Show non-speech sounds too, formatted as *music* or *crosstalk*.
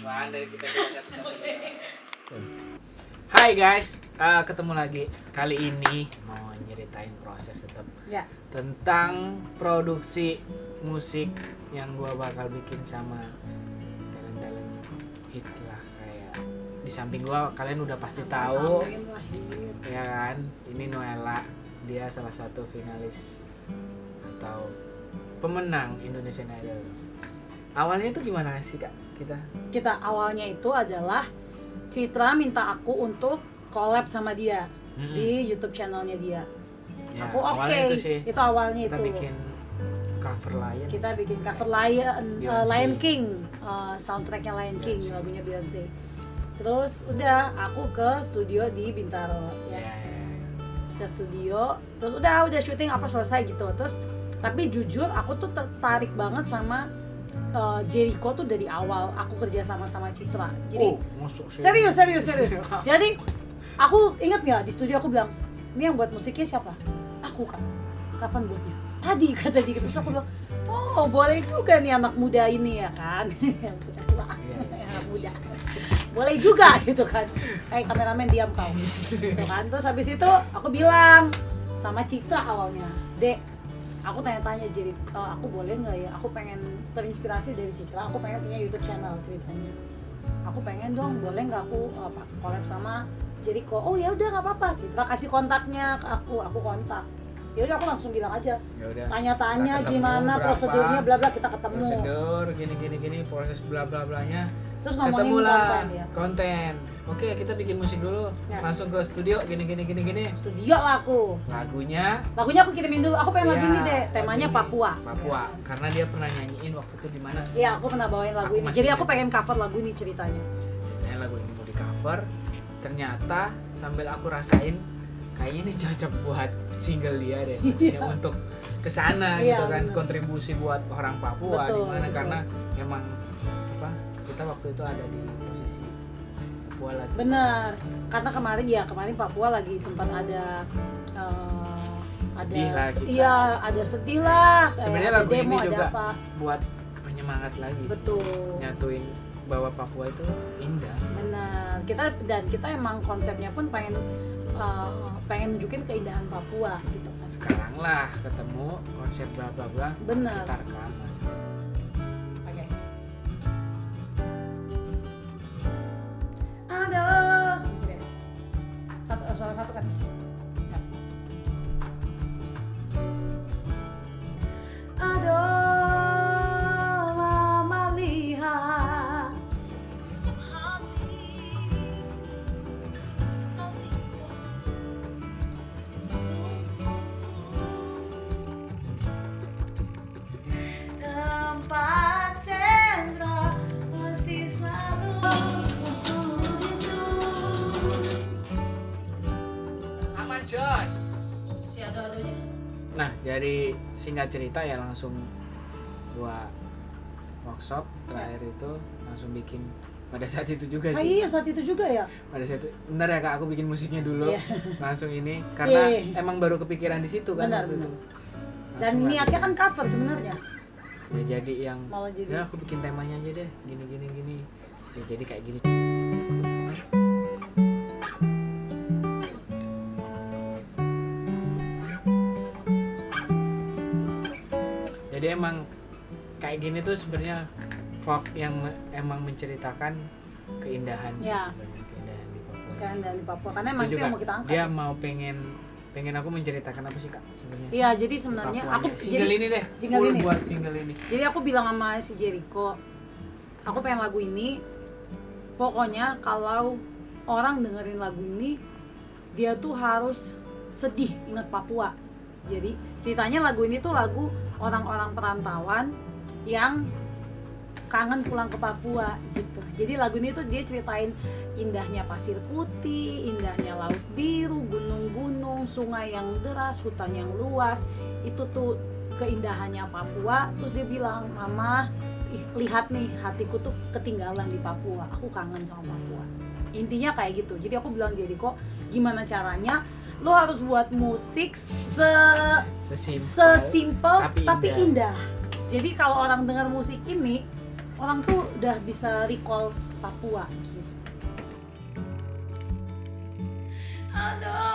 dari kita coba satu-satu. Hai guys, Eh, ketemu lagi. Kali ini mau nyeritain proses tetap Ya. tentang produksi musik yang gua bakal bikin sama talent-talent hits lah kayak di samping gua kalian udah pasti tahu ya kan ini Noella dia salah satu finalis atau pemenang Indonesian Idol awalnya itu gimana sih kak kita Kita awalnya itu adalah Citra minta aku untuk collab sama dia Mm-mm. di YouTube channelnya dia. Ya, aku oke. awalnya itu sih Itu awalnya kita itu. bikin cover lain Kita bikin cover Lion uh. Lion King, uh, soundtracknya Lion King, Beyonce. lagunya Beyonce. Terus udah aku ke studio di Bintaro ya, ya. ya, ya. Ke studio, terus udah udah syuting apa selesai gitu. Terus tapi jujur aku tuh tertarik banget sama uh, Jericho tuh dari awal aku kerja sama sama Citra. Jadi oh masuk serius serius serius. *laughs* Jadi aku ingat nggak di studio aku bilang ini yang buat musiknya siapa? Aku kan kapan buatnya? Tadi *laughs* kata dia. Gitu terus aku bilang oh boleh juga nih anak muda ini ya kan. *laughs* Iya, anak muda. Boleh juga gitu kan. Kayak kameramen diam kau gitu kan. Terus habis itu aku bilang sama Citra awalnya dek aku tanya-tanya jadi "Eh, aku boleh nggak ya? Aku pengen terinspirasi dari Citra. Aku pengen punya YouTube channel ceritanya. Aku pengen dong boleh nggak aku apa collab sama Jericho oh ya udah nggak apa-apa. Citra kasih kontaknya ke aku aku kontak. Ya udah aku langsung bilang aja ya tanya-tanya gimana berapa, prosedurnya bla bla kita ketemu. Prosedur gini gini gini proses bla bla blanya terus ngomongin ketemu lah. konten ya. Konten. Oke kita bikin musik dulu. Ya. langsung ke studio gini gini gini gini. Studio lah aku. Lagunya? Lagunya aku kirimin dulu. Aku pengen lagu ya, ini deh. Temanya lagu ini. Papua. Papua. Karena dia pernah nyanyiin waktu itu di mana? Iya, aku pernah bawain lagu Aku ini. Jadi aku pengen cover lagu ini ceritanya. ceritanya lagu ini mau di cover. Ternyata sambil aku rasain kayaknya ini cocok buat single dia deh. Maksudnya Iya. Untuk ke sana Iya, gitu kan bener. kontribusi buat orang Papua di mana betul. karena emang apa kita waktu itu ada di posisi Papua lagi Bener. Karena kemarin ya kemarin Papua lagi sempat ada eh, ada Sedih lah kita. iya ada sedih lah Sebenarnya lagu demo ini juga apa buat penyemangat lagi sih. betul nyatuin bahwa Papua itu indah benar kita dan kita emang konsepnya pun pengen eh, pengen nunjukin keindahan Papua gitu kan sekarang lah ketemu konsep bla bla bla Bener. rekaman Nah jadi singkat cerita ya langsung gua workshop terakhir itu langsung bikin pada saat itu juga Ah, sih iya saat itu juga ya. pada saat itu bentar ya kak aku bikin musiknya dulu Iya. langsung ini karena Iya. emang baru kepikiran di situ kan Benar, benar. Dan niatnya kan cover sebenarnya. ya jadi yang Malah jadi ya aku bikin temanya aja deh gini gini gini ya jadi kayak gini jadi emang kayak gini tuh sebenarnya folk yang emang menceritakan keindahan sih Ya. sebenarnya keindahan di Papua kan dari Papua karena emang itu itu juga yang mau kita angkat. dia mau pengen pengen aku menceritakan apa sih kak sebenarnya Iya, jadi sebenarnya aku single jadi ini deh single ini. buat single ini jadi aku bilang sama si Jericho, aku pengen lagu ini. Pokoknya kalau orang dengerin lagu ini, dia tuh harus sedih ingat Papua. Jadi ceritanya lagu ini tuh lagu orang-orang perantauan yang kangen pulang ke Papua gitu. Jadi lagu ini tuh dia ceritain indahnya pasir putih, indahnya laut biru, gunung-gunung, sungai yang deras, hutan yang luas. Itu tuh keindahannya Papua. Terus dia bilang, "Mama, ih, lihat nih hatiku tuh ketinggalan di Papua. Aku kangen sama Papua." Intinya kayak gitu. Jadi aku bilang jadi kok gimana caranya lo harus buat musik se sesimpel sesimpel tapi tapi, indah. indah. Jadi kalau orang dengar musik ini, orang tuh udah bisa recall Papua gitu. Ada